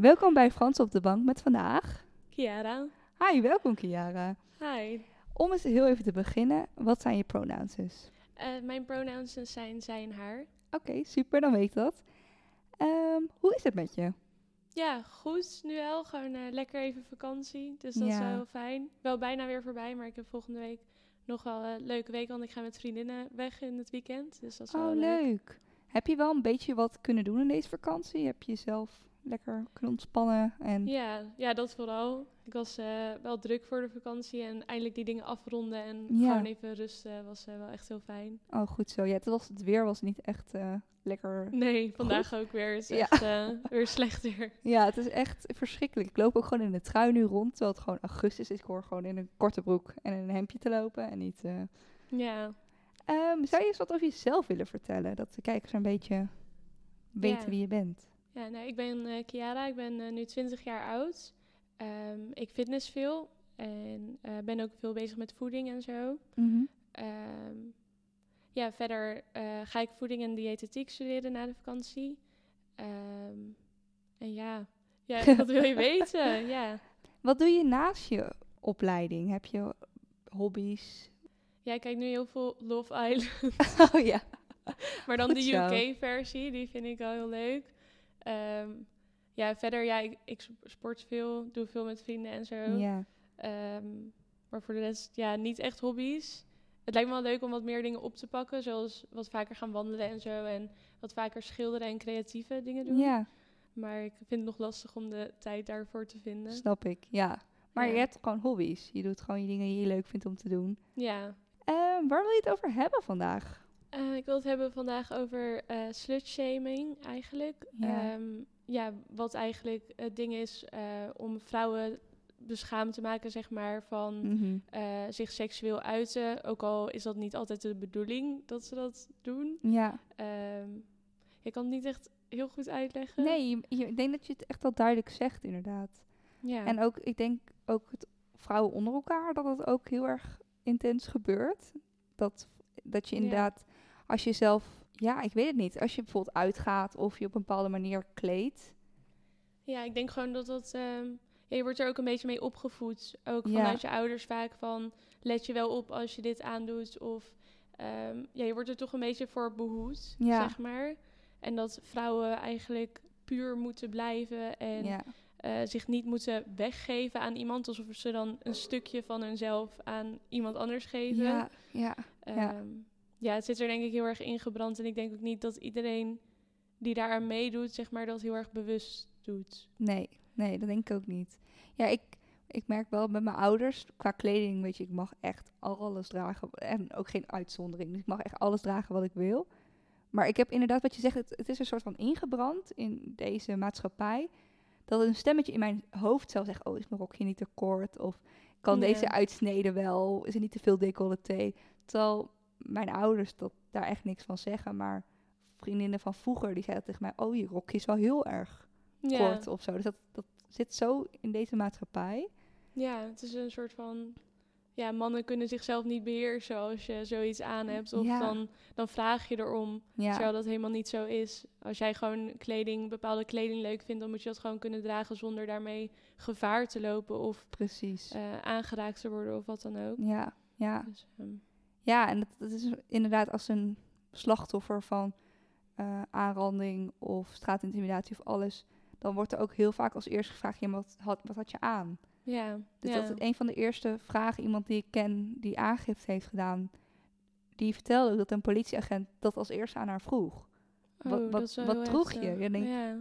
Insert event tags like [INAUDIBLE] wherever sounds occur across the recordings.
Welkom bij Frans op de Bank met vandaag. Kiara. Hi, welkom Kiara. Hi. Om eens heel even te beginnen, wat zijn je pronouns dus? Eh, mijn pronouns zijn zij en haar. Oké, super, dan weet ik dat. Ehm, hoe is het met je? Ja, goed nu wel. Gewoon eh, lekker even vakantie. Dus dat is wel heel fijn. Wel bijna weer voorbij, maar ik heb volgende week nog wel een leuke week. Want ik ga met vriendinnen weg in het weekend. Dus dat is wel Oh, leuk. leuk. Heb je wel een beetje wat kunnen doen in deze vakantie? Heb je jezelf lekker kunnen ontspannen? En... Ja, ja, dat vooral. Ik was eh, wel druk voor de vakantie en eindelijk die dingen afronden en Ja. gewoon even rusten was eh, wel echt heel fijn. Oh, goed zo. Ja, het, was, het weer was niet echt eh, lekker. Nee, vandaag ook weer. Het is Ja. echt weer slechter. Ja, het is echt verschrikkelijk. Ik loop ook gewoon in de trui nu rond, terwijl het gewoon augustus is. Ik hoor gewoon in een korte broek en een hemdje te lopen en niet... Ja. Ehm, zou je eens wat over jezelf willen vertellen? Dat de kijkers een beetje weten Ja. wie je bent. Ja, nou, ik ben eh Kiara, ik ben eh, nu 20 jaar oud. Ehm, ik fitness veel en eh, ben ook veel bezig met voeding en zo. Ehm, ja, verder eh, ga ik voeding en diëtetiek studeren na de vakantie. Ehm, en ja, ja, [LAUGHS] wat wil je weten? Ja. Wat doe je naast je opleiding? Heb je hobby's? ja, ik kijk nu heel veel Love Island, [LAUGHS] oh ja. [LAUGHS] maar dan Goed de. UK-versie, die vind ik wel heel leuk. Ehm, ja, verder, ja, ik, ik sport veel, doe veel met vrienden en zo. ja. Ehm, maar voor de rest, ja, niet echt hobby's. Het lijkt me wel leuk om wat meer dingen op te pakken. Zoals wat vaker gaan wandelen en zo. En wat vaker schilderen en creatieve dingen doen. Ja, Maar ik vind het nog lastig om de tijd daarvoor te vinden. snap ik. Ja. Maar Ja. je hebt gewoon hobby's. Je doet gewoon je dingen die je leuk vindt om te doen. Ja. Ehm, waar wil je het over hebben vandaag? Eh, ik wil het hebben vandaag over eh slutshaming eigenlijk. Ja. Ehm, ja, wat eigenlijk het ding is eh, om vrouwen beschaamd te maken, zeg maar, van Mhm. zich seksueel uiten. Ook al is dat niet altijd de bedoeling dat ze dat doen. Ja. Ehm ik kan het niet echt heel goed uitleggen. Nee, je- je- ik denk dat je het echt al duidelijk zegt, inderdaad. Ja. En ook, ik denk ook het vrouwen onder elkaar, dat het ook heel erg intens gebeurt. Dat, dat je Ja. inderdaad, als je zelf, ja, ik weet het niet, als je bijvoorbeeld uitgaat of je op een bepaalde manier kleedt. ja, ik denk gewoon dat dat... ehm, ja, je wordt er ook een beetje mee opgevoed. Ook Ja. vanuit je ouders vaak van... Let je wel op als je dit aandoet. Of ehm, ja, je wordt er toch een beetje voor behoed, Ja. zeg maar. En dat vrouwen eigenlijk puur moeten blijven. En eh, zich niet moeten weggeven aan iemand. Alsof ze dan een stukje van hunzelf aan iemand anders geven. ja, ja, ja. Ehm, ja, het zit er denk ik heel erg ingebrand. En ik denk ook niet dat iedereen die daaraan meedoet, zeg maar, dat heel erg bewust doet. nee, nee, dat denk ik ook niet. Ja, ik, ik merk wel met mijn ouders, qua kleding, weet je, ik mag echt alles dragen. En ook geen uitzondering, dus ik mag echt alles dragen wat ik wil. Maar ik heb inderdaad, wat je zegt, het, het is een soort van ingebrand in deze maatschappij. Dat een stemmetje in mijn hoofd zelf zegt, oh, is mijn rokje niet te kort? Of kan Ja. deze uitsnede wel? Is er niet te veel decolleté? Terwijl mijn ouders dat, daar echt niks van zeggen. Maar vriendinnen van vroeger, die zeiden tegen mij, oh, je rokje is wel heel erg kort of zo. Dus dat, dat zit zo in deze maatschappij. ja, het is een soort van... Ja, mannen kunnen zichzelf niet beheersen als je zoiets aan hebt. Of Ja. dan, dan vraag je erom, Ja, terwijl dat helemaal niet zo is. Als jij gewoon kleding, bepaalde kleding leuk vindt, dan moet je dat gewoon kunnen dragen zonder daarmee gevaar te lopen of precies. eh, aangeraakt te worden of wat dan ook. Ja, ja. Dus, ehm, Ja, en dat, dat is inderdaad als een slachtoffer van eh, aanranding of straatintimidatie of alles, dan wordt er ook heel vaak als eerste gevraagd, ja, wat had, wat had je aan? ja, Dus ja. dat is een van de eerste vragen, iemand die ik ken die aangifte heeft gedaan, die vertelde ook dat een politieagent dat als eerste aan haar vroeg. Oh, wat- wat heel droeg je? heftig. Je denkt- ja.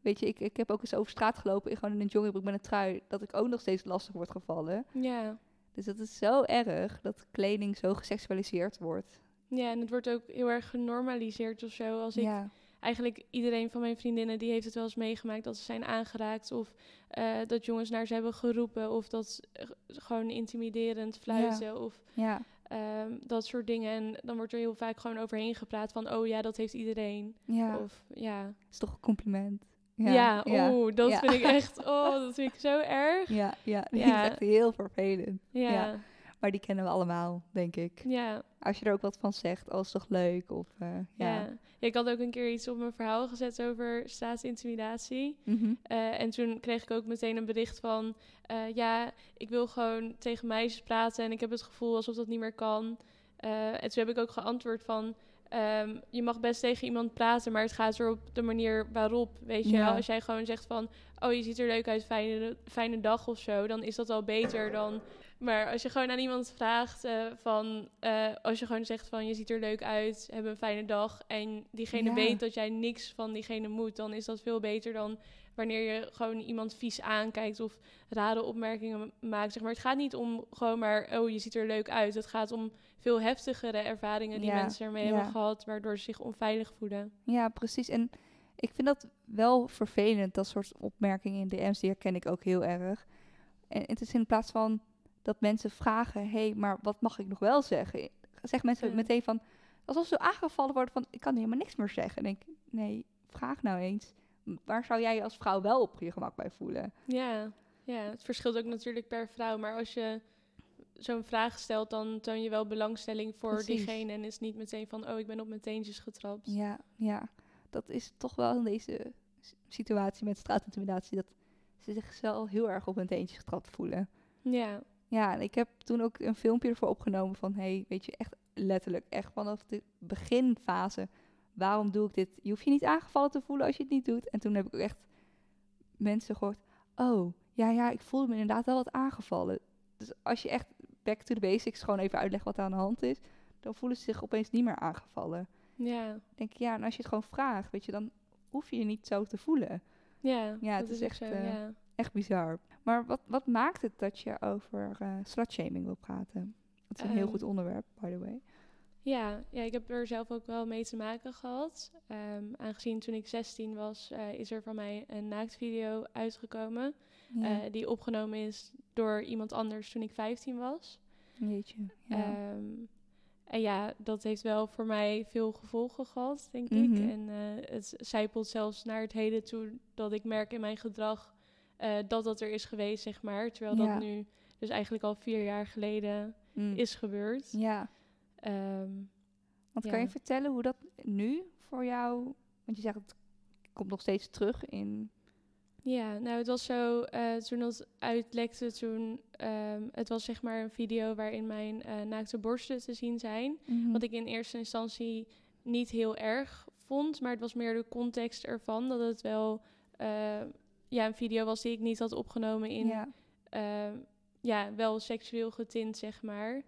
Weet je, ik, ik heb ook eens over straat gelopen, ik gewoon in een joggingbroek met een trui, dat ik ook nog steeds lastig word gevallen. Ja. Dus dat is zo erg dat kleding zo geseksualiseerd wordt. ja, en het wordt ook heel erg genormaliseerd of zo. Als ik ja, eigenlijk iedereen van mijn vriendinnen die heeft het wel eens meegemaakt dat ze zijn aangeraakt of eh, dat jongens naar ze hebben geroepen of dat eh, gewoon intimiderend fluiten of ja, ehm, dat soort dingen. En dan wordt er heel vaak gewoon overheen gepraat van oh ja, dat heeft iedereen. ja. Of ja, is toch een compliment. Ja, oeh, dat ja. vind ik [LAUGHS] echt, oh, dat vind ik zo erg. Ja, ja, die Ja. is echt heel vervelend. Ja, Ja. Maar die kennen we allemaal, denk ik. Ja. Als je er ook wat van zegt, als toch leuk. Of, uh, ja. ja. Ik had ook een keer iets op mijn verhaal gezet over staatsintimidatie. Mm uh, en toen kreeg ik ook meteen een bericht van... Uh, ja, ik wil gewoon tegen meisjes praten en ik heb het gevoel alsof dat niet meer kan. en toen heb ik ook geantwoord van... Um, je mag best tegen iemand praten, maar het gaat er op de manier waarop. Weet je, ja. als jij gewoon zegt van, oh je ziet er leuk uit, fijne, fijne dag of zo, dan is dat al beter dan. Maar als je gewoon aan iemand vraagt uh, van, uh, als je gewoon zegt van, je ziet er leuk uit, heb een fijne dag, en diegene Ja. weet dat jij niks van diegene moet, dan is dat veel beter dan wanneer je gewoon iemand vies aankijkt of rare opmerkingen maakt. Zeg maar. Het gaat niet om gewoon maar, oh je ziet er leuk uit. Het gaat om veel heftigere ervaringen die Ja, mensen ermee ja. hebben gehad, waardoor ze zich onveilig voelen. Ja, precies. En ik vind dat wel vervelend, dat soort opmerkingen in DM's, die herken ik ook heel erg. En het is in plaats van dat mensen vragen, hé, hey, maar wat mag ik nog wel zeggen? Zeg mensen Ja. meteen van, alsof ze aangevallen worden van, ik kan helemaal niks meer zeggen. En denk ik, nee, vraag nou eens. Waar zou jij je als vrouw wel op je gemak bij voelen? Ja, ja, het verschilt ook natuurlijk per vrouw. Maar als je zo'n vraag stelt, dan toon je wel belangstelling voor Precies. diegene. En is niet meteen van, oh, ik ben op mijn teentjes getrapt. Ja, ja. Dat is toch wel in deze situatie met straatintimidatie, dat ze zichzelf heel erg op hun teentje getrapt voelen. Ja, Ja, en ik heb toen ook een filmpje ervoor opgenomen van, hey, weet je, echt letterlijk, echt vanaf de beginfase, waarom doe ik dit? Je hoeft je niet aangevallen te voelen als je het niet doet. En toen heb ik ook echt mensen gehoord, oh, ja, ja, ik voelde me inderdaad wel wat aangevallen. Dus als je echt back to the basics gewoon even uitlegt wat er aan de hand is, dan voelen ze zich opeens niet meer aangevallen. ja, denk ik, ja, en als je het gewoon vraagt, weet je, dan hoef je je niet zo te voelen. ja. Ja, het is echt, zo, eh, ja. Echt bizar. Maar wat, wat maakt het dat je over eh slutshaming wil praten? Dat is een heel Ehm, goed onderwerp, by the way. Ja, ja, ik heb er zelf ook wel mee te maken gehad. Ehm, aangezien toen ik 16 was, eh, is er van mij een naaktvideo uitgekomen. Ja, eh, die opgenomen is door iemand anders toen ik 15 was. jeetje. Ja. Ehm, en ja, dat heeft wel voor mij veel gevolgen gehad, denk Mhm. ik. En eh, het zijpelt zelfs naar het heden toe dat ik merk in mijn gedrag dat dat er is geweest, zeg maar. Terwijl Ja. dat nu dus eigenlijk al vier jaar geleden Mm. is gebeurd. Ja, Ehm, want Ja. kan je vertellen hoe dat nu voor jou... Want je zegt het komt nog steeds terug in... Ja, nou het was zo, eh, toen dat uitlekte, toen, ehm, het was zeg maar een video waarin mijn eh, naakte borsten te zien zijn. Mhm. Wat ik in eerste instantie niet heel erg vond, maar het was meer de context ervan, dat het wel eh, ja, een video was die ik niet had opgenomen in, ja wel seksueel getint, zeg maar.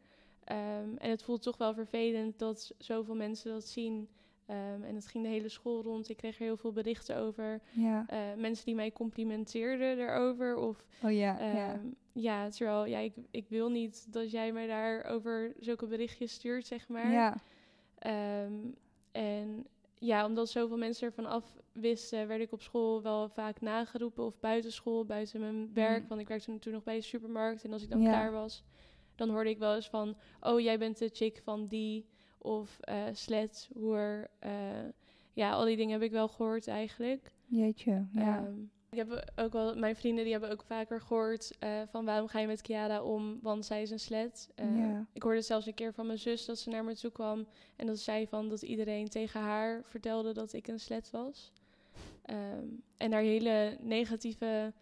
Ehm, en het voelt toch wel vervelend dat zoveel mensen dat zien. Ehm, en het ging de hele school rond. Ik kreeg er heel veel berichten over. ja. Eh, mensen die mij complimenteerden daarover. Of Oh ja, ja. ehm, ja, terwijl ja, ik, ik wil niet dat jij mij daarover zulke berichtjes stuurt, zeg maar. Ja, en ja, omdat zoveel mensen ervan af wisten, werd ik op school wel vaak nageroepen. Of buiten school, buiten mijn werk. Mm. Want ik werkte toen nog bij de supermarkt. En als ik dan Ja. klaar was, dan hoorde ik wel eens van... Oh, jij bent de chick van die. Of eh slet, hoer. eh, ja, al die dingen heb ik wel gehoord eigenlijk. jeetje. Ja. Ehm, ik heb ook wel, mijn vrienden die hebben ook vaker gehoord eh, van waarom ga je met Kiara om, want zij is een slet. Ja. Ik hoorde zelfs een keer van mijn zus dat ze naar me toe kwam en dat zei van dat iedereen tegen haar vertelde dat ik een slet was. Ehm, en daar hele negatieve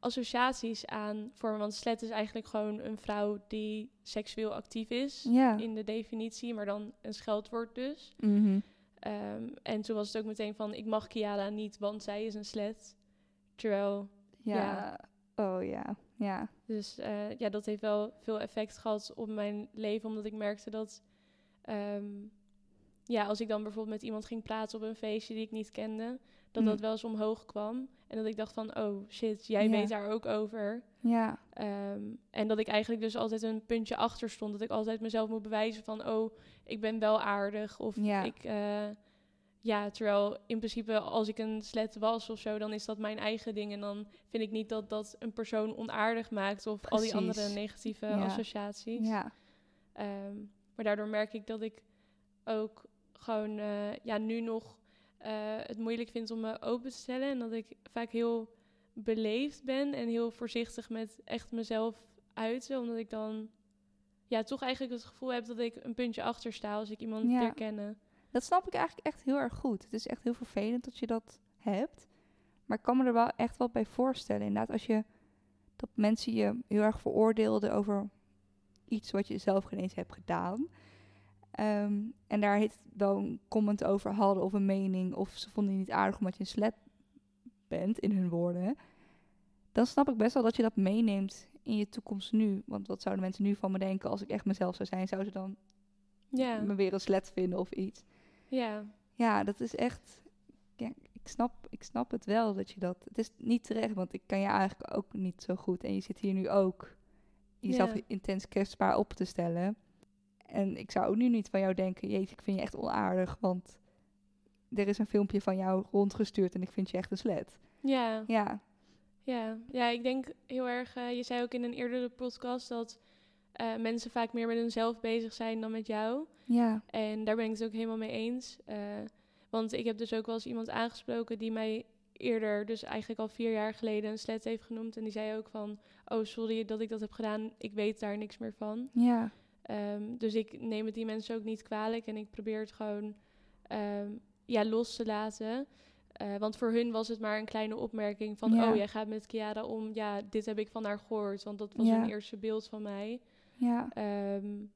associaties aan vormen, want slet is eigenlijk gewoon een vrouw die seksueel actief is ja. in de definitie, maar dan een scheldwoord dus. Mhm. Ehm, en toen was het ook meteen van, ik mag Kiara niet, want zij is een slet. Terwijl, ja. Oh ja, ja. dus eh, ja, dat heeft wel veel effect gehad op mijn leven, omdat ik merkte dat, ehm, ja, als ik dan bijvoorbeeld met iemand ging praten op een feestje die ik niet kende, dat Mm. dat wel eens omhoog kwam. En dat ik dacht van, oh shit, jij Ja. weet daar ook over. Ja, Ehm, en dat ik eigenlijk dus altijd een puntje achter stond. Dat ik altijd mezelf moet bewijzen van, oh, ik ben wel aardig. Of Ja. ik, eh, ja, terwijl in principe als ik een slet was of zo, dan is dat mijn eigen ding. En dan vind ik niet dat dat een persoon onaardig maakt of al die andere negatieve Ja. associaties. ja. Ehm, maar daardoor merk ik dat ik ook gewoon eh, ja, nu nog het moeilijk vind om me open te stellen. En dat ik vaak heel beleefd ben en heel voorzichtig met echt mezelf uiten. Omdat ik dan ja, toch eigenlijk het gevoel heb dat ik een puntje achter sta als ik iemand ja. herkennen. Dat snap ik eigenlijk echt heel erg goed. Het is echt heel vervelend dat je dat hebt. Maar ik kan me er wel echt wat bij voorstellen. Inderdaad, als je dat mensen je heel erg veroordeelden over iets wat je zelf geen eens hebt gedaan. Ehm, en daar het wel een comment over hadden of een mening. Of ze vonden je niet aardig omdat je een slet bent, in hun woorden. Dan snap ik best wel dat je dat meeneemt in je toekomst nu. Want wat zouden mensen nu van me denken als ik echt mezelf zou zijn? Zouden ze dan ja. me weer een slet vinden of iets? Ja. Ja, dat is echt... Ja, ik, snap, ik snap het wel dat je dat... Het is niet terecht, want ik kan je eigenlijk ook niet zo goed. En je zit hier nu ook jezelf intens kwetsbaar op te stellen. En ik zou ook nu niet van jou denken... Jeetje, ik vind je echt onaardig, want... Er is een filmpje van jou rondgestuurd en ik vind je echt een slet. Ja. Ja. Ja, ja ik denk heel erg... Uh, je zei ook in een eerdere podcast dat... Uh, mensen vaak meer met hunzelf bezig zijn dan met jou. Ja. En daar ben ik het ook helemaal mee eens. Uh, want ik heb dus ook wel eens iemand aangesproken die mij eerder, dus eigenlijk al vier jaar geleden, een slet heeft genoemd. En die zei ook van, oh sorry dat ik dat heb gedaan, ik weet daar niks meer van. Ja. Um, dus ik neem het die mensen ook niet kwalijk en ik probeer het gewoon um, ja, los te laten. Uh, want voor hun was het maar een kleine opmerking van, ja. oh jij gaat met Kiara om, ja, dit heb ik van haar gehoord. Want dat was ja. hun eerste beeld van mij. Ja. Um,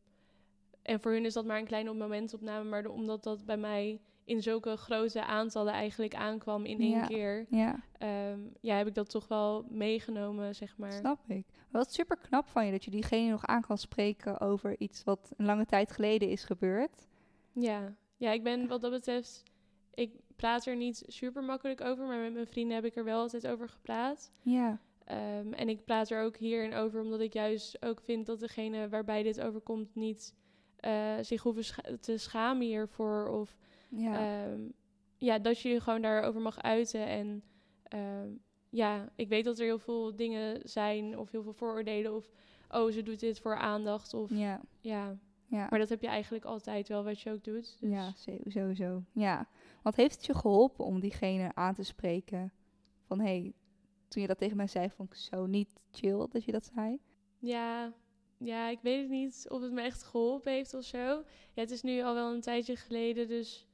en voor hun is dat maar een kleine momentopname, maar omdat dat bij mij in zulke grote aantallen eigenlijk aankwam in één keer, ja. Um, ja, heb ik dat toch wel meegenomen, zeg maar. Snap ik. Wat super knap van je dat je diegene nog aan kan spreken over iets wat een lange tijd geleden is gebeurd. Ja, ja ik ben wat dat betreft, ik praat er niet super makkelijk over, maar met mijn vrienden heb ik er wel altijd over gepraat. Ja. Um, en ik praat er ook hierin over, omdat ik juist ook vind dat degene waarbij dit overkomt niet uh, zich hoeven scha te schamen hiervoor. Of ja. Um, ja, dat je je gewoon daarover mag uiten. En um, ja, ik weet dat er heel veel dingen zijn, of heel veel vooroordelen, of oh, ze doet dit voor aandacht. Of ja. ja. Ja. Maar dat heb je eigenlijk altijd wel wat je ook doet. Dus. Ja, sowieso. Ja. Wat heeft het je geholpen om diegene aan te spreken? Van hé, hey, toen je dat tegen mij zei, vond ik zo niet chill dat je dat zei. Ja, ja, ik weet het niet of het me echt geholpen heeft of zo. Ja, het is nu al wel een tijdje geleden, dus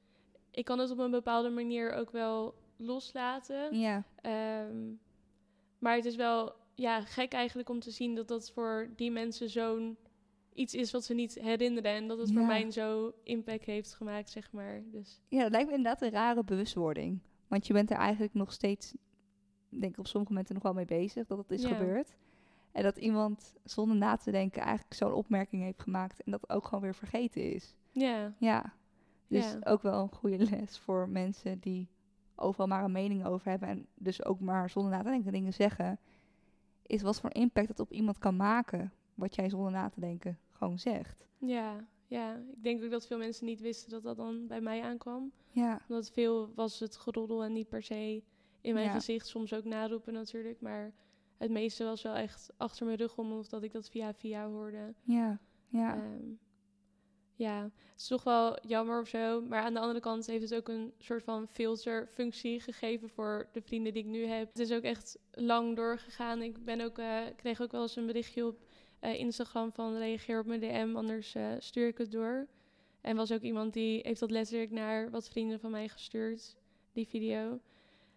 ik kan het op een bepaalde manier ook wel loslaten. Ja. Um, maar het is wel ja, gek eigenlijk om te zien dat dat voor die mensen zo'n iets is wat ze niet herinneren. En dat het voor mij zo impact heeft gemaakt, zeg maar. Dus. Ja, dat lijkt me inderdaad een rare bewustwording. Want je bent er eigenlijk nog steeds, denk ik op sommige momenten nog wel mee bezig dat het is ja. gebeurd. En dat iemand zonder na te denken eigenlijk zo'n opmerking heeft gemaakt en dat ook gewoon weer vergeten is. Ja. Ja. Dus ja. ook wel een goede les voor mensen die overal maar een mening over hebben en dus ook maar zonder na te denken dingen zeggen. Is wat voor impact het op iemand kan maken wat jij zonder na te denken gewoon zegt. Ja, ja. Ik denk ook dat veel mensen niet wisten dat dat dan bij mij aankwam. Ja. Omdat veel was het geroddel en niet per se in mijn ja. gezicht. Soms ook naroepen natuurlijk, maar het meeste was wel echt achter mijn rug om, of dat ik dat via via hoorde. Ja, ja. Um, ja, het is toch wel jammer of zo. Maar aan de andere kant heeft het ook een soort van filterfunctie gegeven voor de vrienden die ik nu heb. Het is ook echt lang doorgegaan. Ik ben ook, uh, kreeg ook wel eens een berichtje op uh, Instagram van reageer op mijn DM, anders uh, stuur ik het door. En was ook iemand die heeft dat letterlijk naar wat vrienden van mij gestuurd, die video.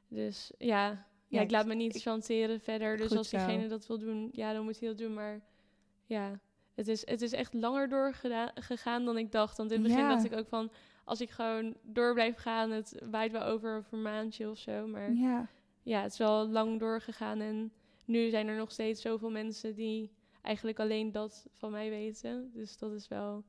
Dus ja, ja, ik laat me niet chanteren verder. Dus als diegene dat wil doen, ja, dan moet hij dat doen. Maar ja, het is, het is echt langer doorgegaan dan ik dacht. Want in het begin ja. dacht ik ook van, als ik gewoon door blijf gaan, het waait wel over een maandje of zo. Maar ja. ja, het is wel lang doorgegaan. En nu zijn er nog steeds zoveel mensen die eigenlijk alleen dat van mij weten. Dus dat is wel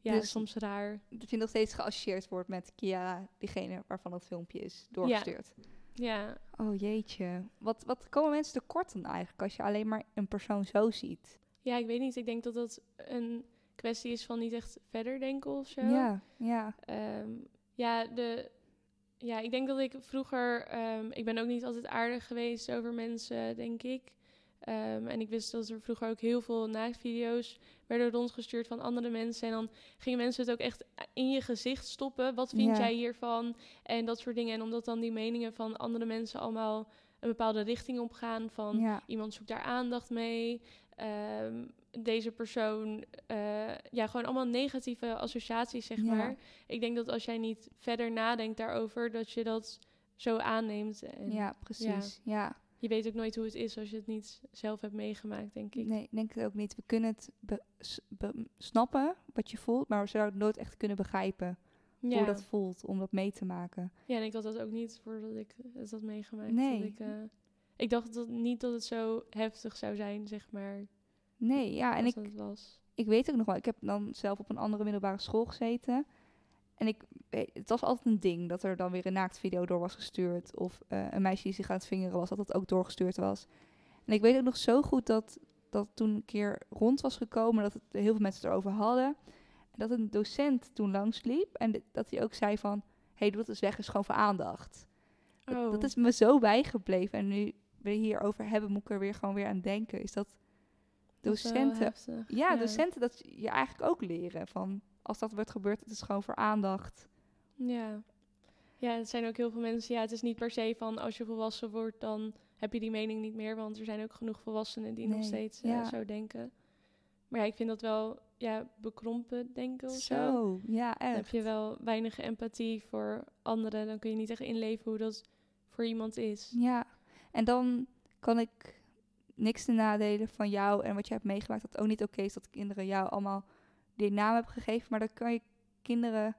ja, dus soms raar. Dat je nog steeds geassocieerd wordt met Kia, diegene waarvan het filmpje is doorgestuurd. Ja. Ja. Oh jeetje. Wat, wat komen mensen tekort dan eigenlijk als je alleen maar een persoon zo ziet? Ja, ik weet niet. Ik denk dat dat een kwestie is van niet echt verder denken of zo. Ja, ja. Um, ja, de, ja, ik denk dat ik vroeger... Um, ik ben ook niet altijd aardig geweest over mensen, denk ik. Um, en ik wist dat er vroeger ook heel veel naaktvideo's werden rondgestuurd van andere mensen. En dan gingen mensen het ook echt in je gezicht stoppen. Wat vind jij hiervan? En dat soort dingen. En omdat dan die meningen van andere mensen allemaal een bepaalde richting op gaan. Van iemand zoekt daar aandacht mee. Ehm, deze persoon, uh, ja, gewoon allemaal negatieve associaties, zeg maar. Ik denk dat als jij niet verder nadenkt daarover, dat je dat zo aanneemt. En, ja, precies. Ja. Je weet ook nooit hoe het is als je het niet zelf hebt meegemaakt, denk ik. Nee, denk ik ook niet. We kunnen het snappen wat je voelt, maar we zouden het nooit echt kunnen begrijpen hoe dat voelt om dat mee te maken. Ja, en ik had dat ook niet voordat ik het had meegemaakt. Nee. ik, uh, ik dacht dat niet dat het zo heftig zou zijn, zeg maar. Nee, ja, en ik, was. ik weet ook nog wel, ik heb dan zelf op een andere middelbare school gezeten. En ik, het was altijd een ding dat er dan weer een naaktvideo door was gestuurd. Of uh, een meisje die zich aan het vingeren was, dat dat ook doorgestuurd was. En ik weet ook nog zo goed dat dat toen een keer rond was gekomen, dat het, heel veel mensen het erover hadden. En dat een docent toen langsliep en dat hij ook zei van, hey, doe dat eens weg, is gewoon voor aandacht. Dat, dat, oh. is me zo bijgebleven. En nu we hierover hebben, moet ik er weer gewoon weer aan denken. Is dat docenten, ja, docenten dat je eigenlijk ook leren van als dat wordt gebeurd, het is gewoon voor aandacht. Ja. Ja, het zijn ook heel veel mensen. Ja, het is niet per se van als je volwassen wordt, dan heb je die mening niet meer. Want er zijn ook genoeg volwassenen die nog steeds uh, zo denken. Maar ja, ik vind dat wel ja, bekrompen denken of zo. zo. Ja, echt. Dan heb je wel weinig empathie voor anderen. Dan kun je niet echt inleven hoe dat voor iemand is. Ja, en dan kan ik niks te nadelen van jou en wat je hebt meegemaakt. Dat het ook niet oké is dat kinderen jou allemaal die naam hebben gegeven. Maar dan kan je kinderen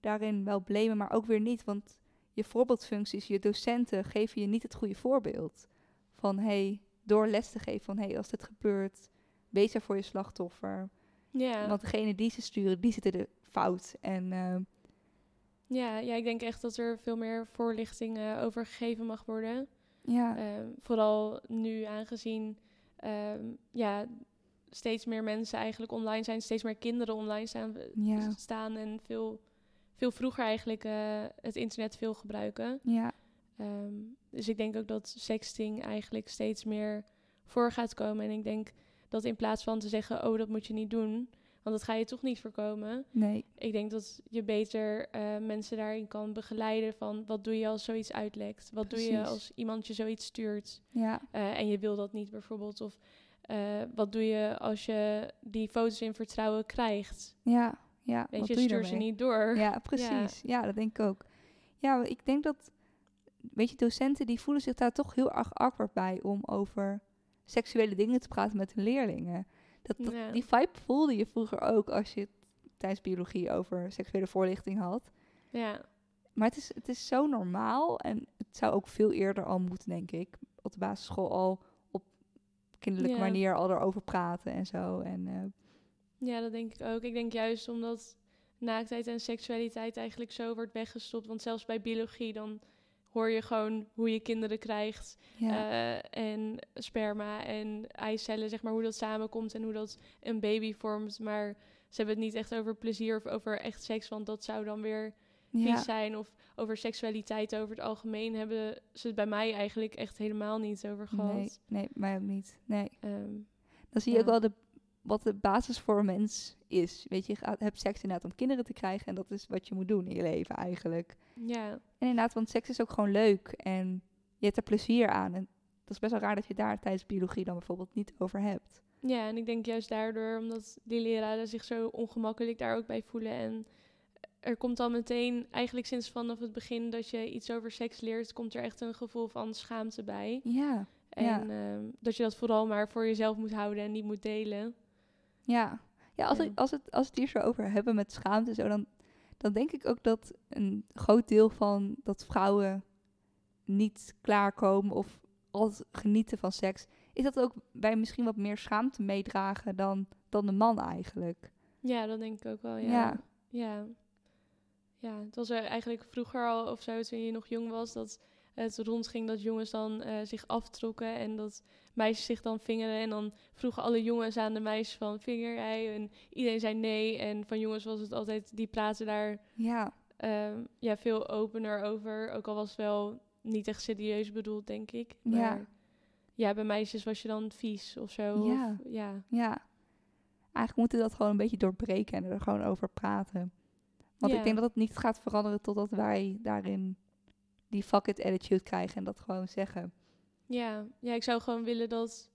daarin wel blamen, maar ook weer niet. Want je voorbeeldfuncties, je docenten geven je niet het goede voorbeeld. Van hey, door les te geven van hey, als dit gebeurt, wees er voor je slachtoffer. Ja. Want degene die ze sturen, die zitten de fout. En, uh, ja, ja, ik denk echt dat er veel meer voorlichting uh, over gegeven mag worden. Ja. Uh, vooral nu aangezien ehm, ja, steeds meer mensen eigenlijk online zijn, steeds meer kinderen online staan, ja. staan en veel, veel vroeger eigenlijk uh, het internet veel gebruiken. Ja. Um, dus ik denk ook dat sexting eigenlijk steeds meer voor gaat komen. En ik denk dat in plaats van te zeggen, oh, dat moet je niet doen, want dat ga je toch niet voorkomen. Nee. Ik denk dat je beter uh, mensen daarin kan begeleiden van wat doe je als zoiets uitlekt? Wat doe je als iemand je zoiets stuurt? Ja. Uh, en je wil dat niet bijvoorbeeld. Of uh, wat doe je als je die foto's in vertrouwen krijgt? Ja, ja. Weet je, stuur ze niet door. [LAUGHS] Ja, precies. Ja. dat denk ik ook. Ja, ik denk dat, weet je, docenten die voelen zich daar toch heel erg awkward bij om over seksuele dingen te praten met hun leerlingen. Dat, Die vibe voelde je vroeger ook als je tijdens biologie over seksuele voorlichting had. Ja. Maar het is, het is zo normaal en het zou ook veel eerder al moeten, denk ik. Op de basisschool al kinderlijke manier al erover praten en zo. En, uh, ja, dat denk ik ook. Ik denk juist omdat naaktheid en seksualiteit eigenlijk zo wordt weggestopt. Want zelfs bij biologie dan hoor je gewoon hoe je kinderen krijgt. Ja. Uh, en sperma en eicellen, zeg maar, hoe dat samenkomt en hoe dat een baby vormt. Maar ze hebben het niet echt over plezier of over echt seks, want dat zou dan weer vies zijn. Of over seksualiteit over het algemeen hebben ze het bij mij eigenlijk echt helemaal niet over gehad. Nee, nee mij ook niet. Nee. Ehm, dan zie je ook wel de, wat de basis voor een mens is. Weet je, je hebt seks inderdaad om kinderen te krijgen en dat is wat je moet doen in je leven eigenlijk. Ja. En inderdaad, want seks is ook gewoon leuk en je hebt er plezier aan. En dat is best wel raar dat je daar tijdens biologie dan bijvoorbeeld niet over hebt. Ja, en ik denk juist daardoor, omdat die leraren zich zo ongemakkelijk daar ook bij voelen en er komt al meteen, eigenlijk sinds vanaf het begin dat je iets over seks leert, komt er echt een gevoel van schaamte bij. Ja. En ehm, dat je dat vooral maar voor jezelf moet houden en niet moet delen. Ja, ja als, Ik, als, het, als het hier zo over hebben met schaamte, zo, dan, dan denk ik ook dat een groot deel van dat vrouwen niet klaarkomen of altijd genieten van seks, is dat ook bij misschien wat meer schaamte meedragen dan, dan de man eigenlijk. Ja, dat denk ik ook wel, ja. ja. ja ja, het was eigenlijk vroeger al of zo, toen je nog jong was, dat het rondging dat jongens dan uh, zich aftrokken en dat meisjes zich dan vingeren. En dan vroegen alle jongens aan de meisjes van vinger jij? En iedereen zei nee. En van jongens was het altijd, die praten daar ja. Um, ja, veel opener over. Ook al was het wel niet echt serieus bedoeld, denk ik. Maar ja, ja bij meisjes was je dan vies of zo. Ja. Of, ja. ja. Eigenlijk moeten we dat gewoon een beetje doorbreken en er gewoon over praten. Want ik denk dat het niet gaat veranderen totdat wij daarin die fuck it attitude krijgen en dat gewoon zeggen. Ja, ja ik zou gewoon willen dat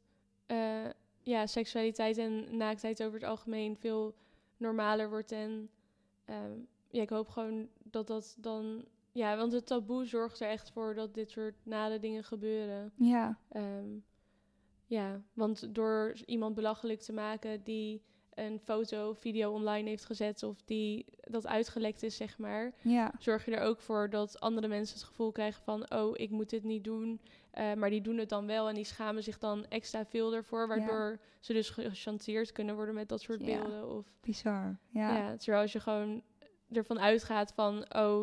uh, ja, seksualiteit en naaktheid over het algemeen veel normaler wordt. En um, ja, ik hoop gewoon dat dat dan. Ja, want het taboe zorgt er echt voor dat dit soort nare dingen gebeuren. Ja. Um, ja, want door iemand belachelijk te maken die een foto, video online heeft gezet of die dat uitgelekt is, zeg maar, ja. zorg je er ook voor dat andere mensen het gevoel krijgen van, oh, ik moet dit niet doen, uh, maar die doen het dan wel en die schamen zich dan extra veel ervoor, waardoor ze dus gechanteerd kunnen worden met dat soort beelden. Of, Bizar, ja. ja. Terwijl als je gewoon ervan uitgaat van, oh,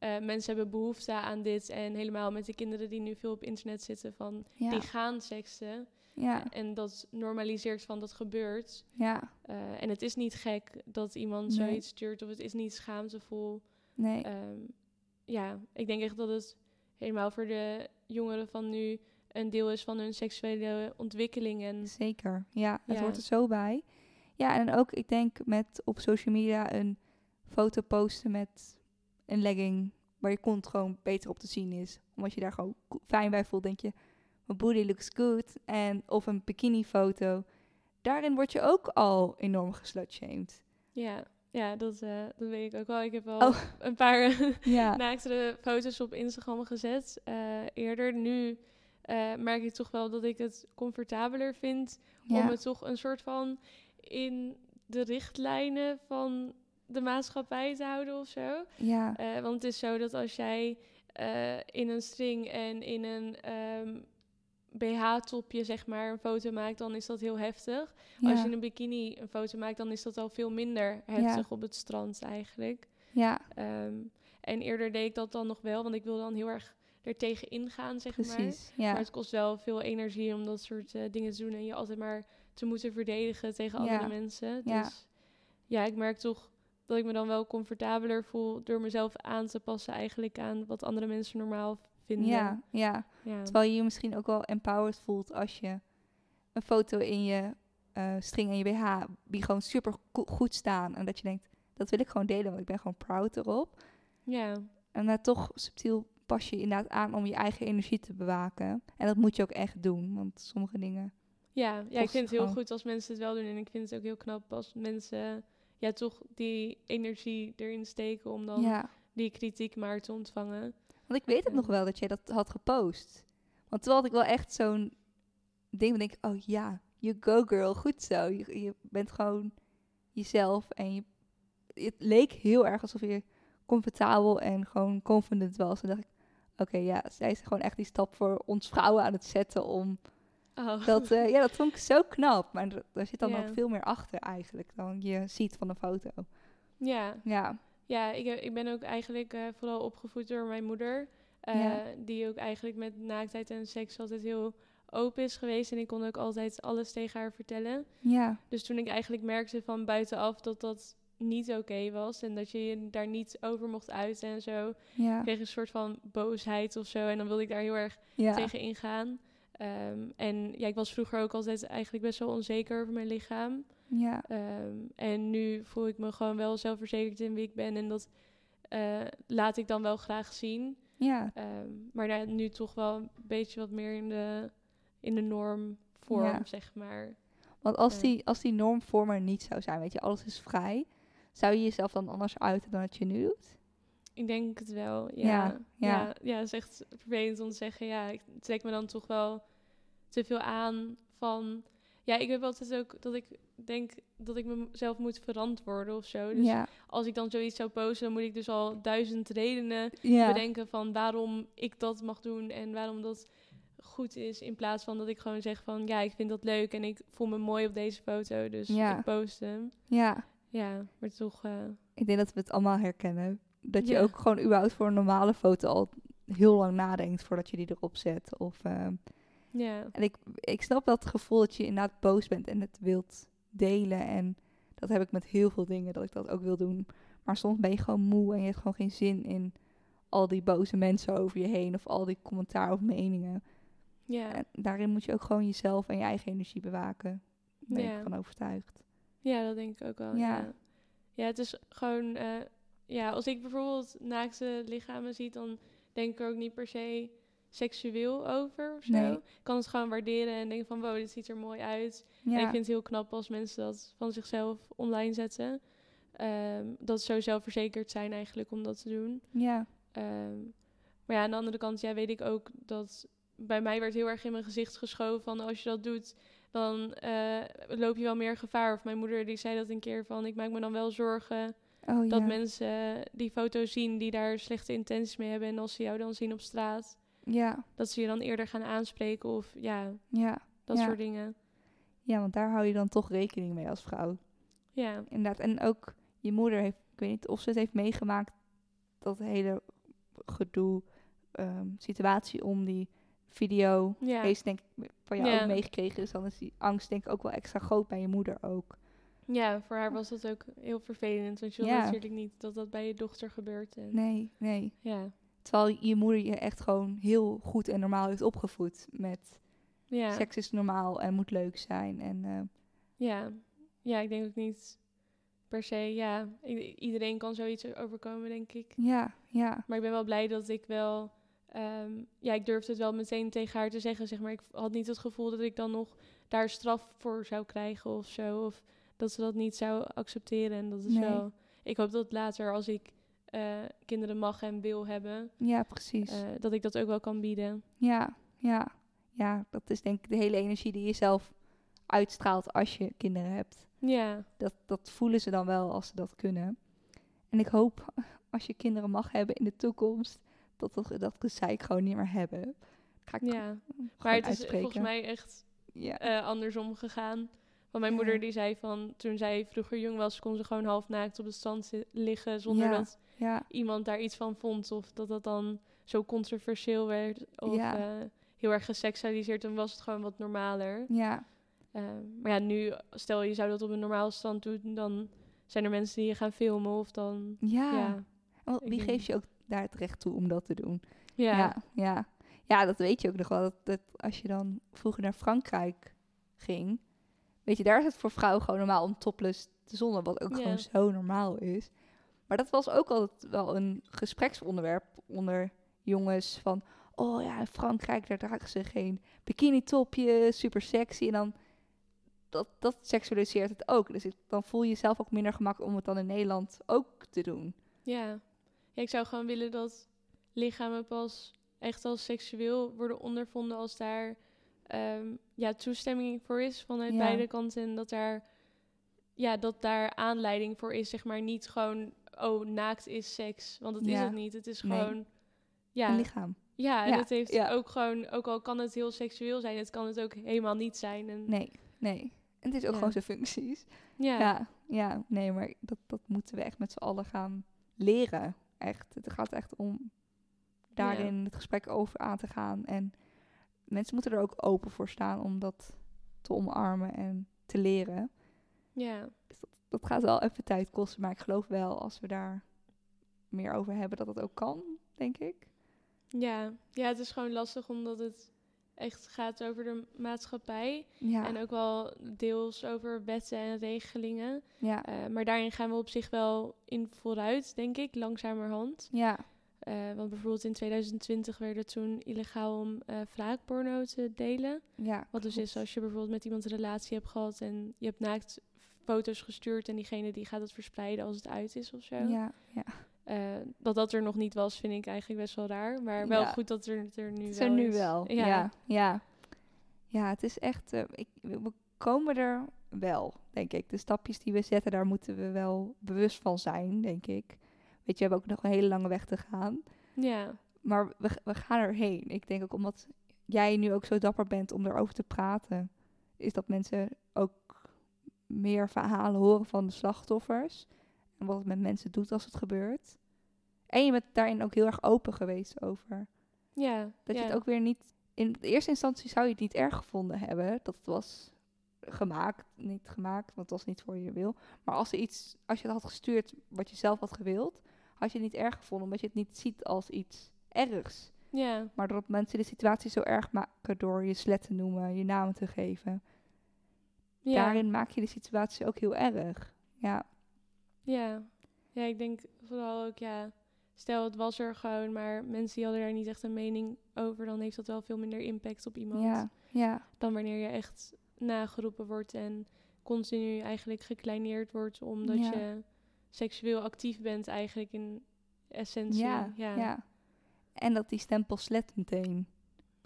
uh, mensen hebben behoefte aan dit en helemaal met de kinderen die nu veel op internet zitten, van die gaan seksen. Ja. En dat normaliseert van dat gebeurt. Ja. Uh, en het is niet gek dat iemand nee. zoiets stuurt of het is niet schaamtevol. Nee. Um, ja, ik denk echt dat het helemaal voor de jongeren van nu een deel is van hun seksuele ontwikkeling. En Zeker, ja, het hoort er zo bij. Ja, en ook ik denk met op social media een foto posten met een legging waar je kont gewoon beter op te zien is. Omdat je daar gewoon fijn bij voelt, denk je, mijn booty looks good. En of een bikini foto. Daarin word je ook al enorm geslutshamed. Ja, ja dat, uh, dat weet ik ook wel. Ik heb al oh. [LAUGHS] een paar [LAUGHS] ja. naaktere foto's op Instagram gezet uh, eerder. Nu uh, merk ik toch wel dat ik het comfortabeler vind om het toch een soort van in de richtlijnen van de maatschappij te houden of zo. Ja. want het is zo dat als jij in een string en in een um, BH-topje, zeg maar, een foto maakt, dan is dat heel heftig. Als je in een bikini een foto maakt, dan is dat al veel minder heftig op het strand eigenlijk. Ja. Um, en eerder deed ik dat dan nog wel, want ik wil dan heel erg er tegen ingaan, zeg Precies, maar. Ja. Maar het kost wel veel energie om dat soort uh, dingen te doen en je altijd maar te moeten verdedigen tegen andere mensen. Dus ja. ja, ik merk toch dat ik me dan wel comfortabeler voel door mezelf aan te passen eigenlijk aan wat andere mensen normaal ja, ja, Terwijl je je misschien ook wel empowered voelt als je een foto in je uh, string en je BH die gewoon super goed staan. En dat je denkt, dat wil ik gewoon delen, want ik ben gewoon proud erop. Ja. En dan toch subtiel pas je inderdaad aan om je eigen energie te bewaken. En dat moet je ook echt doen, want sommige dingen... Ja, ja ik vind het heel goed als mensen het wel doen. En ik vind het ook heel knap als mensen ja, toch die energie erin steken om dan die kritiek maar te ontvangen. Want ik weet het nog wel dat jij dat had gepost. Want toen had ik wel echt zo'n ding. denk ik, oh ja, you go girl, goed zo. Je, je bent gewoon jezelf. En je, het leek heel erg alsof je comfortabel en gewoon confident was. En dacht ik, oké, ja, zij is gewoon echt die stap voor ons vrouwen aan het zetten om... Oh. Dat, uh, ja, dat vond ik zo knap. Maar daar zit dan ook veel meer achter eigenlijk dan je ziet van een foto. Ja. Ja. Ja, ik, ik ben ook eigenlijk uh, vooral opgevoed door mijn moeder. Uh, Die ook eigenlijk met naaktheid en seks altijd heel open is geweest. En ik kon ook altijd alles tegen haar vertellen. Ja. Dus toen ik eigenlijk merkte van buitenaf dat dat niet oké was. En dat je je daar niet over mocht uiten en zo. Ja. Kreeg een soort van boosheid of zo. En dan wilde ik daar heel erg ja. tegen ingaan. Um, en ja, ik was vroeger ook altijd eigenlijk best wel onzeker over mijn lichaam. Ja. Um, en nu voel ik me gewoon wel zelfverzekerd in wie ik ben. En dat uh, laat ik dan wel graag zien. Ja. Um, maar nou, nu toch wel een beetje wat meer in de, in de normvorm, ja. zeg maar. Want als, uh. die, als die normvorm er niet zou zijn, weet je, alles is vrij. Zou je jezelf dan anders uiten dan dat je nu doet? Ik denk het wel, ja. Ja, ja. ja, ja het is echt vervelend om te zeggen. Ja, ik trek me dan toch wel te veel aan van ja, ik heb altijd ook dat ik denk dat ik mezelf moet verantwoorden of zo. Dus ja. als ik dan zoiets zou posten, dan moet ik dus al duizend redenen ja. bedenken van waarom ik dat mag doen en waarom dat goed is. In plaats van dat ik gewoon zeg van ja, ik vind dat leuk en ik voel me mooi op deze foto, dus ja. ik post hem. Ja. Ja, maar toch... Uh... Ik denk dat we het allemaal herkennen. Dat je ook gewoon überhaupt voor een normale foto al heel lang nadenkt voordat je die erop zet. Of... Uh, ja. En ik, ik snap dat gevoel dat je inderdaad boos bent en het wilt delen. En dat heb ik met heel veel dingen, dat ik dat ook wil doen. Maar soms ben je gewoon moe en je hebt gewoon geen zin in al die boze mensen over je heen. Of al die commentaar of meningen. Ja. En daarin moet je ook gewoon jezelf en je eigen energie bewaken. Daar ben ja. ik van overtuigd. Ja, dat denk ik ook wel. Ja, ja. ja het is gewoon... Uh, ja, als ik bijvoorbeeld naakte lichamen zie, dan denk ik er ook niet per se seksueel over of zo. Ik kan het gewoon waarderen en denken van wow, dit ziet er mooi uit. En ik vind het heel knap als mensen dat van zichzelf online zetten. Ehm, dat ze zo zelfverzekerd zijn eigenlijk om dat te doen. Ja. Ehm, maar ja, aan de andere kant, ja, weet ik ook dat bij mij werd heel erg in mijn gezicht geschoven van als je dat doet, dan uh, loop je wel meer gevaar. Of mijn moeder die zei dat een keer van ik maak me dan wel zorgen oh, dat mensen die foto zien die daar slechte intenties mee hebben en als ze jou dan zien op straat, ja. dat ze je dan eerder gaan aanspreken of ja, ja. dat soort dingen. Ja, want daar hou je dan toch rekening mee als vrouw. Ja. Inderdaad. En ook je moeder heeft, ik weet niet of ze het heeft meegemaakt, dat hele gedoe, ehm, situatie om die video. Ja. Heeft denk ik van jou ook meegekregen. Dus dan is die angst denk ik ook wel extra groot bij je moeder ook. Ja, voor haar was dat ook heel vervelend. Want je wil natuurlijk niet dat dat bij je dochter gebeurt. En nee, nee. Ja. Terwijl je moeder je echt gewoon heel goed en normaal heeft opgevoed. Met ja. seks is normaal en moet leuk zijn. En, uh, ja. ja, ik denk ook niet per se, ja. iedereen kan zoiets overkomen, denk ik. Ja, ja. Maar ik ben wel blij dat ik wel... Um, ja, ik durfde het wel meteen tegen haar te zeggen, zeg maar. Ik had niet het gevoel dat ik dan nog daar straf voor zou krijgen of zo. Of dat ze dat niet zou accepteren. En dat is wel... Ik hoop dat later, als ik uh, kinderen mag en wil hebben... Ja, precies. Uh, dat ik dat ook wel kan bieden. Ja, ja. Ja, dat is denk ik de hele energie die je zelf uitstraalt als je kinderen hebt. Ja. Dat, dat voelen ze dan wel als ze dat kunnen. En ik hoop, [LAUGHS] als je kinderen mag hebben in de toekomst, dat we dat gezeik gewoon niet meer hebben. Ga ik ja, maar het is volgens mij echt ja. Uh, andersom gegaan. Want mijn moeder die zei van, toen zij vroeger jong was, kon ze gewoon half naakt op de stand liggen zonder dat ja. iemand daar iets van vond. Of dat dat dan zo controversieel werd. Of uh, heel erg geseksualiseerd. Dan was het gewoon wat normaler. Ja. Uh, maar ja, nu, stel je zou dat op een normale stand doen, dan zijn er mensen die je gaan filmen of dan... Ja. ja wie geeft je ook daar het recht toe om dat te doen? Ja. Ja, ja. ja dat weet je ook nog wel. Dat, dat als je dan vroeger naar Frankrijk ging, weet je, daar is het voor vrouwen gewoon normaal om topless te zonnen, wat ook gewoon zo normaal is. Maar dat was ook altijd wel een gespreksonderwerp onder jongens van, oh ja, in Frankrijk, daar dragen ze geen bikini topje, super sexy. En dan dat, dat seksualiseert het ook. Dus dan voel je jezelf ook minder gemak om het dan in Nederland ook te doen. Ja. ja, ik zou gewoon willen dat lichamen pas echt als seksueel worden ondervonden als daar ehm, ja, toestemming voor is vanuit beide kanten. En dat daar, ja, dat daar aanleiding voor is, zeg maar. Niet gewoon, oh, naakt is seks. Want dat is het niet. Het is gewoon... Ja, een lichaam. Ja, en het heeft ook gewoon, ook al kan het heel seksueel zijn, het kan het ook helemaal niet zijn. En nee, nee. En het is ook gewoon zijn functies. Ja. ja. Ja, nee, maar dat, dat moeten we echt met z'n allen gaan leren. Echt. Het gaat echt om daarin het gesprek over aan te gaan. En mensen moeten er ook open voor staan om dat te omarmen en te leren. Ja. Dus dat, dat gaat wel even tijd kosten. Maar ik geloof wel als we daar meer over hebben dat dat ook kan, denk ik. Ja, ja het is gewoon lastig omdat het echt gaat over de maatschappij. Ja. En ook wel deels over wetten en regelingen. Ja. Uh, maar daarin gaan we op zich wel in vooruit, denk ik, langzamerhand. Ja. Uh, want bijvoorbeeld in 2020 werd het toen illegaal om uh, wraakporno te delen. Ja, Wat dus is als je bijvoorbeeld met iemand een relatie hebt gehad en je hebt naakt foto's gestuurd en diegene die gaat het verspreiden als het uit is of zo. Ja, ja. Uh, dat dat er nog niet was, vind ik eigenlijk best wel raar. Maar wel goed dat er, er nu het wel er nu is. wel, ja. ja. Ja, het is echt... Uh, ik, we komen er wel, denk ik. De stapjes die we zetten, daar moeten we wel bewust van zijn, denk ik. Weet je, we hebben ook nog een hele lange weg te gaan. Ja. Maar we, we gaan erheen. Ik denk ook omdat jij nu ook zo dapper bent om erover te praten... is dat mensen ook meer verhalen horen van de slachtoffers... En wat het met mensen doet als het gebeurt. En je bent daarin ook heel erg open geweest over. Ja. Dat je het ook weer niet. In de eerste instantie zou je het niet erg gevonden hebben. Dat het was gemaakt. Niet gemaakt, want het was niet voor je wil. Maar als, er iets, als je het had gestuurd wat je zelf had gewild. had je het niet erg gevonden. Omdat je het niet ziet als iets ergs. Ja. Maar doordat mensen de situatie zo erg maken door je slet te noemen, je namen te geven. Ja. Daarin maak je de situatie ook heel erg. Ja. Ja. ja, ik denk vooral ook, ja, stel het was er gewoon, maar mensen die hadden daar niet echt een mening over, dan heeft dat wel veel minder impact op iemand. Ja, ja. Dan wanneer je echt nageroepen wordt en continu eigenlijk gekleineerd wordt omdat Ja. je seksueel actief bent eigenlijk in essentie. Ja, ja. ja. En dat die stempel slet meteen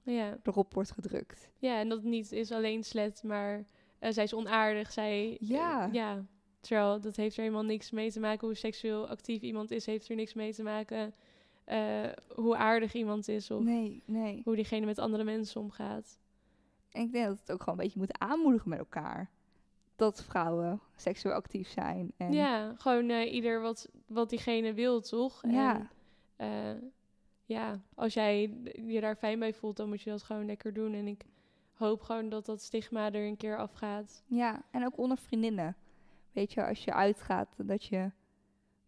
ja. erop wordt gedrukt. Ja, en dat het niet is alleen slet, maar eh, zij is onaardig, zij... Ja. eh, ja. Terwijl dat heeft er helemaal niks mee te maken hoe seksueel actief iemand is, heeft er niks mee te maken eh, hoe aardig iemand is of Nee, nee. hoe diegene met andere mensen omgaat. En ik denk dat het ook gewoon een beetje moet aanmoedigen met elkaar. Dat vrouwen seksueel actief zijn. En Ja, gewoon eh, ieder wat, wat diegene wil, toch? Ja. En, eh, ja, als jij je daar fijn bij voelt, dan moet je dat gewoon lekker doen. En ik hoop gewoon dat dat stigma er een keer afgaat. Ja, en ook onder vriendinnen. Weet je, als je uitgaat dat je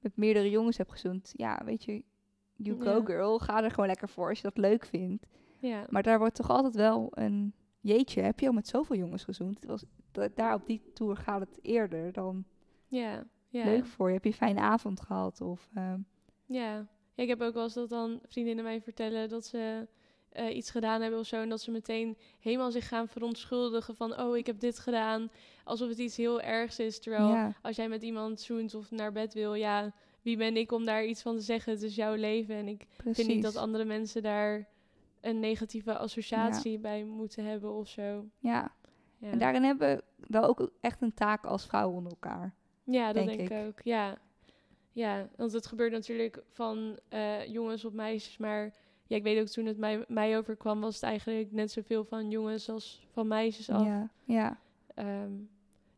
met meerdere jongens hebt gezoend. Ja, weet je, you go Ja. girl. Ga er gewoon lekker voor als je dat leuk vindt. Ja, Maar daar wordt toch altijd wel een... Jeetje, heb je al met zoveel jongens gezoend? Het was, da- daar op die tour gaat het eerder dan ja, ja. leuk voor je. Heb je een fijne avond gehad? Of, ehm, Ja. ja, ik heb ook wel eens dat dan vriendinnen mij vertellen dat ze eh, iets gedaan hebben of zo. En dat ze meteen helemaal zich gaan verontschuldigen van, oh, ik heb dit gedaan. Alsof het iets heel ergs is. Terwijl ja, als jij met iemand zoent of naar bed wil, ja, wie ben ik om daar iets van te zeggen? Het is jouw leven. En ik precies. vind niet dat andere mensen daar een negatieve associatie bij moeten hebben of zo. Ja, Ja, en daarin hebben we wel ook echt een taak als vrouwen onder elkaar. ja dat denk denk, ik ik. ook. Ja. ja, want het gebeurt natuurlijk van eh, jongens op meisjes. Maar ja, ik weet ook toen het mij, mij overkwam, was het eigenlijk net zoveel van jongens als van meisjes af. Ja, ja, Ehm,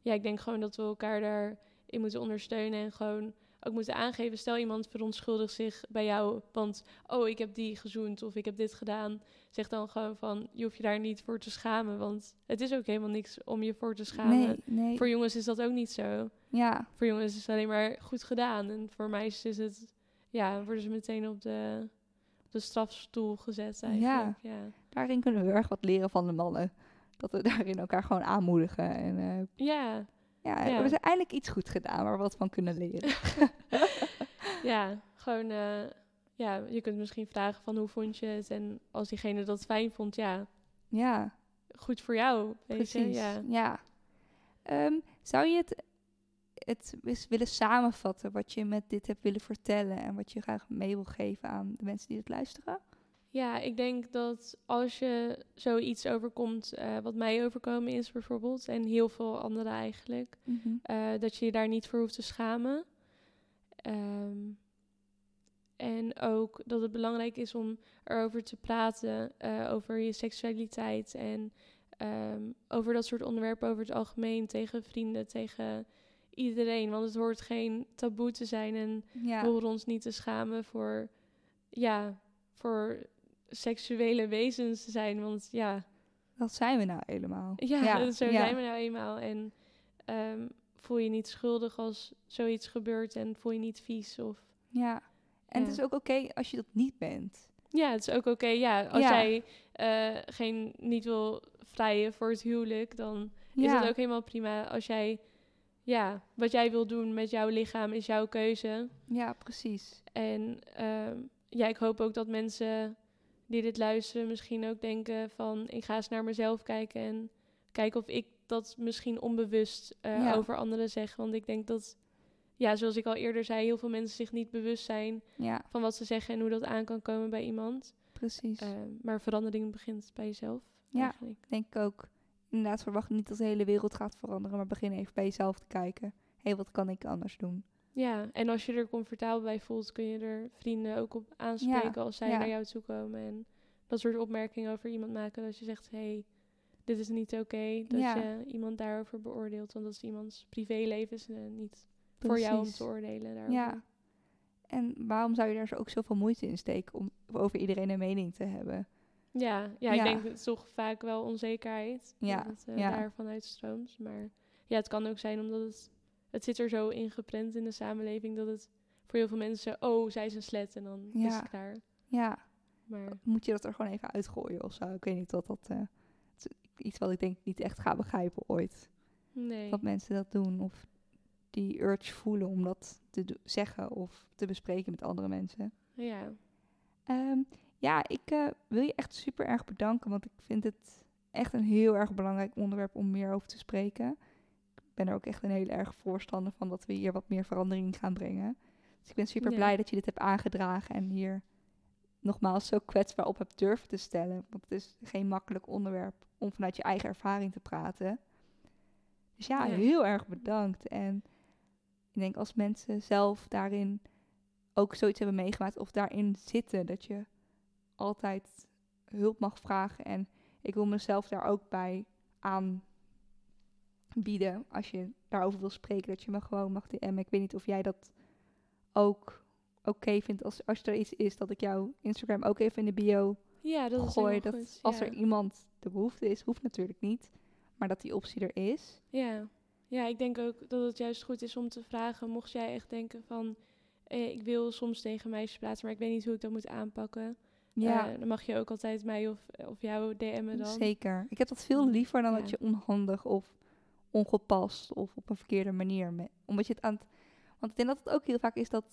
ja, ik denk gewoon dat we elkaar daarin moeten ondersteunen en gewoon ook moeten aangeven. Stel iemand verontschuldigt zich bij jou, want oh, ik heb die gezoend of ik heb dit gedaan. Zeg dan gewoon van, je hoeft je daar niet voor te schamen, want het is ook helemaal niks om je voor te schamen. nee, nee. Voor jongens is dat ook niet zo. ja, Voor jongens is het alleen maar goed gedaan en voor meisjes is het, ja, worden ze meteen op de, de strafstoel gezet eigenlijk. Ja. daarin kunnen we heel erg wat leren van de mannen. Dat we [LAUGHS] daarin elkaar gewoon aanmoedigen. En eh, Ja, ja, Ja. we hebben eindelijk iets goed gedaan waar we wat van kunnen leren. [LAUGHS] ja, gewoon, eh, ja, je kunt misschien vragen van hoe vond je het? En als diegene dat fijn vond, ja, ja, goed voor jou. Precies. Je? Ja. Ja. Ehm, zou je het, het willen samenvatten wat je met dit hebt willen vertellen en wat je graag mee wil geven aan de mensen die het luisteren? ja, ik denk dat als je zoiets overkomt, eh, wat mij overkomen is bijvoorbeeld, en heel veel anderen eigenlijk, eh, dat je je daar niet voor hoeft te schamen. Ehm, en ook dat het belangrijk is om erover te praten, eh, over je seksualiteit en ehm, over dat soort onderwerpen over het algemeen, tegen vrienden, tegen iedereen. Want het hoort geen taboe te zijn en Ja, we horen ons niet te schamen voor, ja, voor seksuele wezens te zijn. Want ja, dat zijn we nou helemaal. ja, [LAUGHS] zo ja. zijn we nou eenmaal. En ehm, voel je niet schuldig als zoiets gebeurt en voel je niet vies. Of... Ja. En het is ook oké als je dat niet bent. Ja, het is ook oké. Ja, als jij eh, geen, niet wil vrijen voor het huwelijk, dan is het ook helemaal prima. Als jij, ja, wat jij wil doen met jouw lichaam is jouw keuze. Ja, precies. En ehm, ja, ik hoop ook dat mensen die dit luisteren misschien ook denken van... ik ga eens naar mezelf kijken en kijken of ik dat misschien onbewust eh, Ja. over anderen zeg. Want ik denk dat, ja, zoals ik al eerder zei... heel veel mensen zich niet bewust zijn Ja, van wat ze zeggen... en hoe dat aan kan komen bij iemand. precies. Ehm, maar verandering begint bij jezelf Ja. eigenlijk. Denk ik ook. Inderdaad, verwacht niet dat de hele wereld gaat veranderen, maar begin even bij jezelf te kijken. Hé, wat kan ik anders doen? Ja, en als je er comfortabel bij voelt... kun je er vrienden ook op aanspreken als zij ja. naar jou toe komen. En dat soort opmerkingen over iemand maken. Dat je zegt, hé, hey, dit is niet oké. dat Ja. je iemand daarover beoordeelt. Want dat is iemands privéleven. is eh, niet voor jou om te oordelen daarover. Ja. En waarom zou je daar zo ook zoveel moeite in steken om over iedereen een mening te hebben? Ja, ja, Ja. ik denk het is toch vaak wel onzekerheid. Ja, Dat het eh, ja. daarvan uitstroomt. Maar ja, het kan ook zijn omdat het... Het zit er zo ingeprent in de samenleving dat het voor heel veel mensen... Oh, zij is een slet en dan is het klaar. Ja, Maar moet je dat er gewoon even uitgooien of zo? Ik weet niet dat... het is iets wat ik denk niet echt ga begrijpen ooit. nee. Dat mensen dat doen of die urge voelen om dat te zeggen of te bespreken met andere mensen. Ja. Um, ja, ik uh, wil je echt super erg bedanken, want ik vind het echt een heel erg belangrijk onderwerp om meer over te spreken. Ik ben er ook echt een heel erg voorstander van dat we hier wat meer verandering gaan brengen. Dus ik ben super blij dat je dit hebt aangedragen en hier nogmaals zo kwetsbaar op hebt durven te stellen. Want het is geen makkelijk onderwerp om vanuit je eigen ervaring te praten. Dus ja, heel erg bedankt. En ik denk als mensen zelf daarin ook zoiets hebben meegemaakt of daarin zitten, dat je altijd hulp mag vragen. En ik wil mezelf daar ook bij aanbieden. Als je daarover wil spreken, dat je me gewoon mag DM'en. Ik weet niet of jij dat ook oké vindt als, als er iets is dat ik jouw Instagram ook even in de bio ja, dat gooi. Is dat goed, als er iemand de behoefte is, hoeft natuurlijk niet. Maar dat die optie er is. Ja. ja, ik denk ook dat het juist goed is om te vragen. Mocht jij echt denken van... Eh, ik wil soms tegen meisjes praten, maar ik weet niet hoe ik dat moet aanpakken. Ja. Uh, dan mag je ook altijd mij of, of jou DM'en dan. Zeker. Ik heb dat veel mm. liever dan dat je onhandig of ongepast of op een verkeerde manier... Me omdat je het aan het... Want ik denk dat het ook heel vaak is dat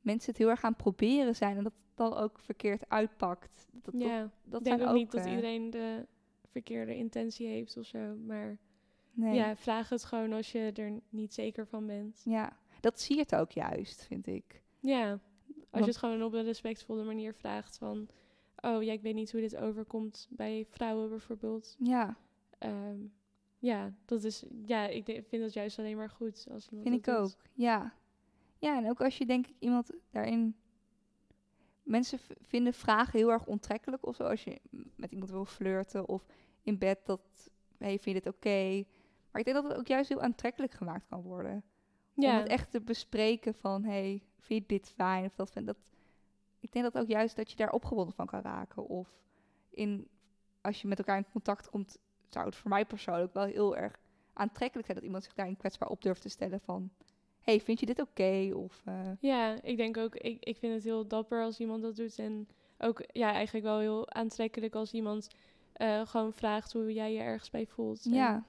mensen het heel erg gaan proberen zijn en dat het dan ook verkeerd uitpakt. Dat, ja, dat, dat ik denk ook, niet dat eh, iedereen de verkeerde intentie heeft of zo, maar nee. ja, vraag het gewoon als je er niet zeker van bent. Ja, dat zie je het ook juist, vind ik. Ja, als je het gewoon op een respectvolle manier vraagt van, oh ja, ik weet niet hoe dit overkomt bij vrouwen bijvoorbeeld. Ja. Um, ja, dat is, ja, ik vind dat juist alleen maar goed als iemand Vind ik ook, ja. Ja, en ook als je denk ik iemand daarin... Mensen vinden vragen heel erg ontrekkelijk of zo. Als je met iemand wil flirten of in bed dat... Hey, vind je dit oké? Maar ik denk dat het ook juist heel aantrekkelijk gemaakt kan worden. Ja. Om het echt te bespreken van... Hey, vind je dit fijn? Of dat, vind dat, ik denk dat ook juist dat je daar opgewonden van kan raken. Of in, als je met elkaar in contact komt... zou het voor mij persoonlijk wel heel erg aantrekkelijk zijn... dat iemand zich daarin kwetsbaar op durft te stellen van hey, vind je dit oké? Of, uh... Ja, ik denk ook, ik, ik vind het heel dapper als iemand dat doet. En ook ja, eigenlijk wel heel aantrekkelijk als iemand uh, gewoon vraagt hoe jij je ergens bij voelt. Ja.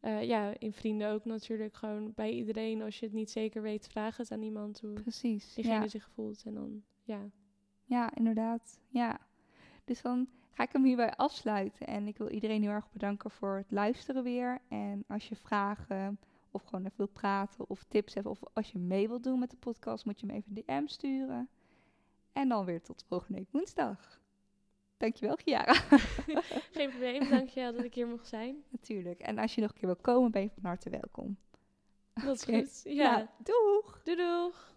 En, uh, ja, in vrienden ook natuurlijk. Gewoon bij iedereen, als je het niet zeker weet, vraag het aan iemand hoe Precies, diegene ja. zich voelt. En dan, ja. Ja, inderdaad. Ja. Dus dan ga ik hem hierbij afsluiten. En ik wil iedereen heel erg bedanken voor het luisteren weer. En als je vragen of gewoon even wil praten of tips hebben. Of als je mee wilt doen met de podcast, moet je hem even een DM sturen. En dan weer tot volgende week woensdag. Dankjewel, Chiara. [LAUGHS] Geen probleem, dankjewel dat ik hier mocht zijn. Natuurlijk. En als je nog een keer wil komen, ben je van harte welkom. Dat is goed. Ja. Nou, doeg! Doei doeg!